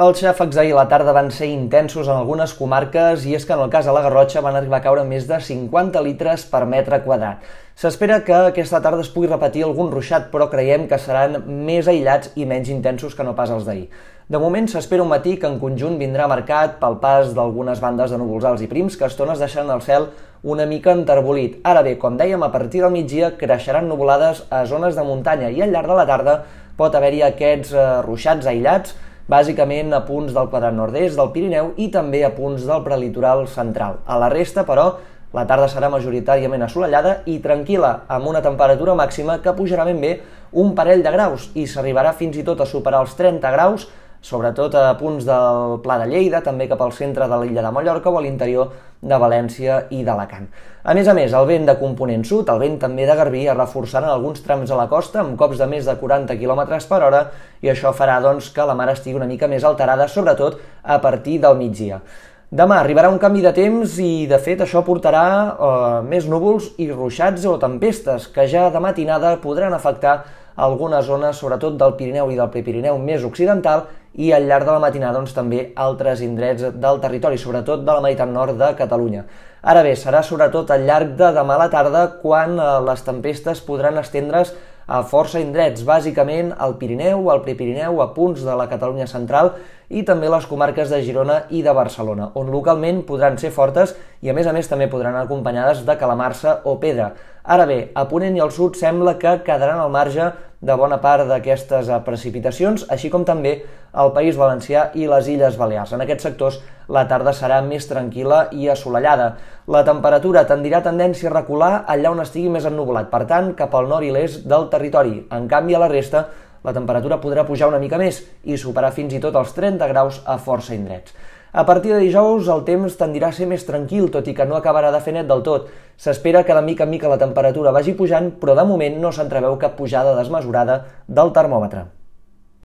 Els xàfecs ahir a la tarda van ser intensos en algunes comarques i és que en el cas de la Garrotxa van arribar a caure més de 50 litres per metre quadrat. S'espera que aquesta tarda es pugui repetir algun ruixat, però creiem que seran més aïllats i menys intensos que no pas els d'ahir. De moment s'espera un matí que en conjunt vindrà marcat pel pas d'algunes bandes de núvols alts i prims que estones deixaran el cel una mica enterbolit. Ara bé, com dèiem, a partir del migdia creixeran nuvolades a zones de muntanya i al llarg de la tarda pot haver-hi aquests eh, ruixats aïllats bàsicament a punts del quadrat nord-est del Pirineu i també a punts del prelitoral central. A la resta, però, la tarda serà majoritàriament assolellada i tranquil·la, amb una temperatura màxima que pujarà ben bé un parell de graus i s'arribarà fins i tot a superar els 30 graus sobretot a punts del Pla de Lleida, també cap al centre de l'illa de Mallorca o a l'interior de València i d'Alacant. A més a més, el vent de component sud, el vent també de Garbí, es reforçarà en alguns trams a la costa amb cops de més de 40 km per hora i això farà doncs, que la mar estigui una mica més alterada, sobretot a partir del migdia. Demà arribarà un canvi de temps i, de fet, això portarà eh, més núvols i ruixats o tempestes que ja de matinada podran afectar algunes zones, sobretot del Pirineu i del Prepirineu més occidental, i al llarg de la matinada doncs, també altres indrets del territori, sobretot de la meitat nord de Catalunya. Ara bé, serà sobretot al llarg de demà a la tarda quan eh, les tempestes podran estendre's a força indrets, bàsicament al Pirineu, al Prepirineu, a punts de la Catalunya central i també les comarques de Girona i de Barcelona, on localment podran ser fortes i a més a més també podran acompanyades de calamarsa o pedra. Ara bé, a Ponent i al sud sembla que quedaran al marge de bona part d'aquestes eh, precipitacions, així com també el País Valencià i les Illes Balears. En aquests sectors la tarda serà més tranquil·la i assolellada. La temperatura tendirà tendència a recular allà on estigui més ennuvolat, per tant, cap al nord i l'est del territori. En canvi, a la resta, la temperatura podrà pujar una mica més i superar fins i tot els 30 graus a força indrets. A partir de dijous el temps tendirà a ser més tranquil, tot i que no acabarà de fer net del tot. S'espera que de mica en mica la temperatura vagi pujant, però de moment no s'entreveu cap pujada desmesurada del termòmetre.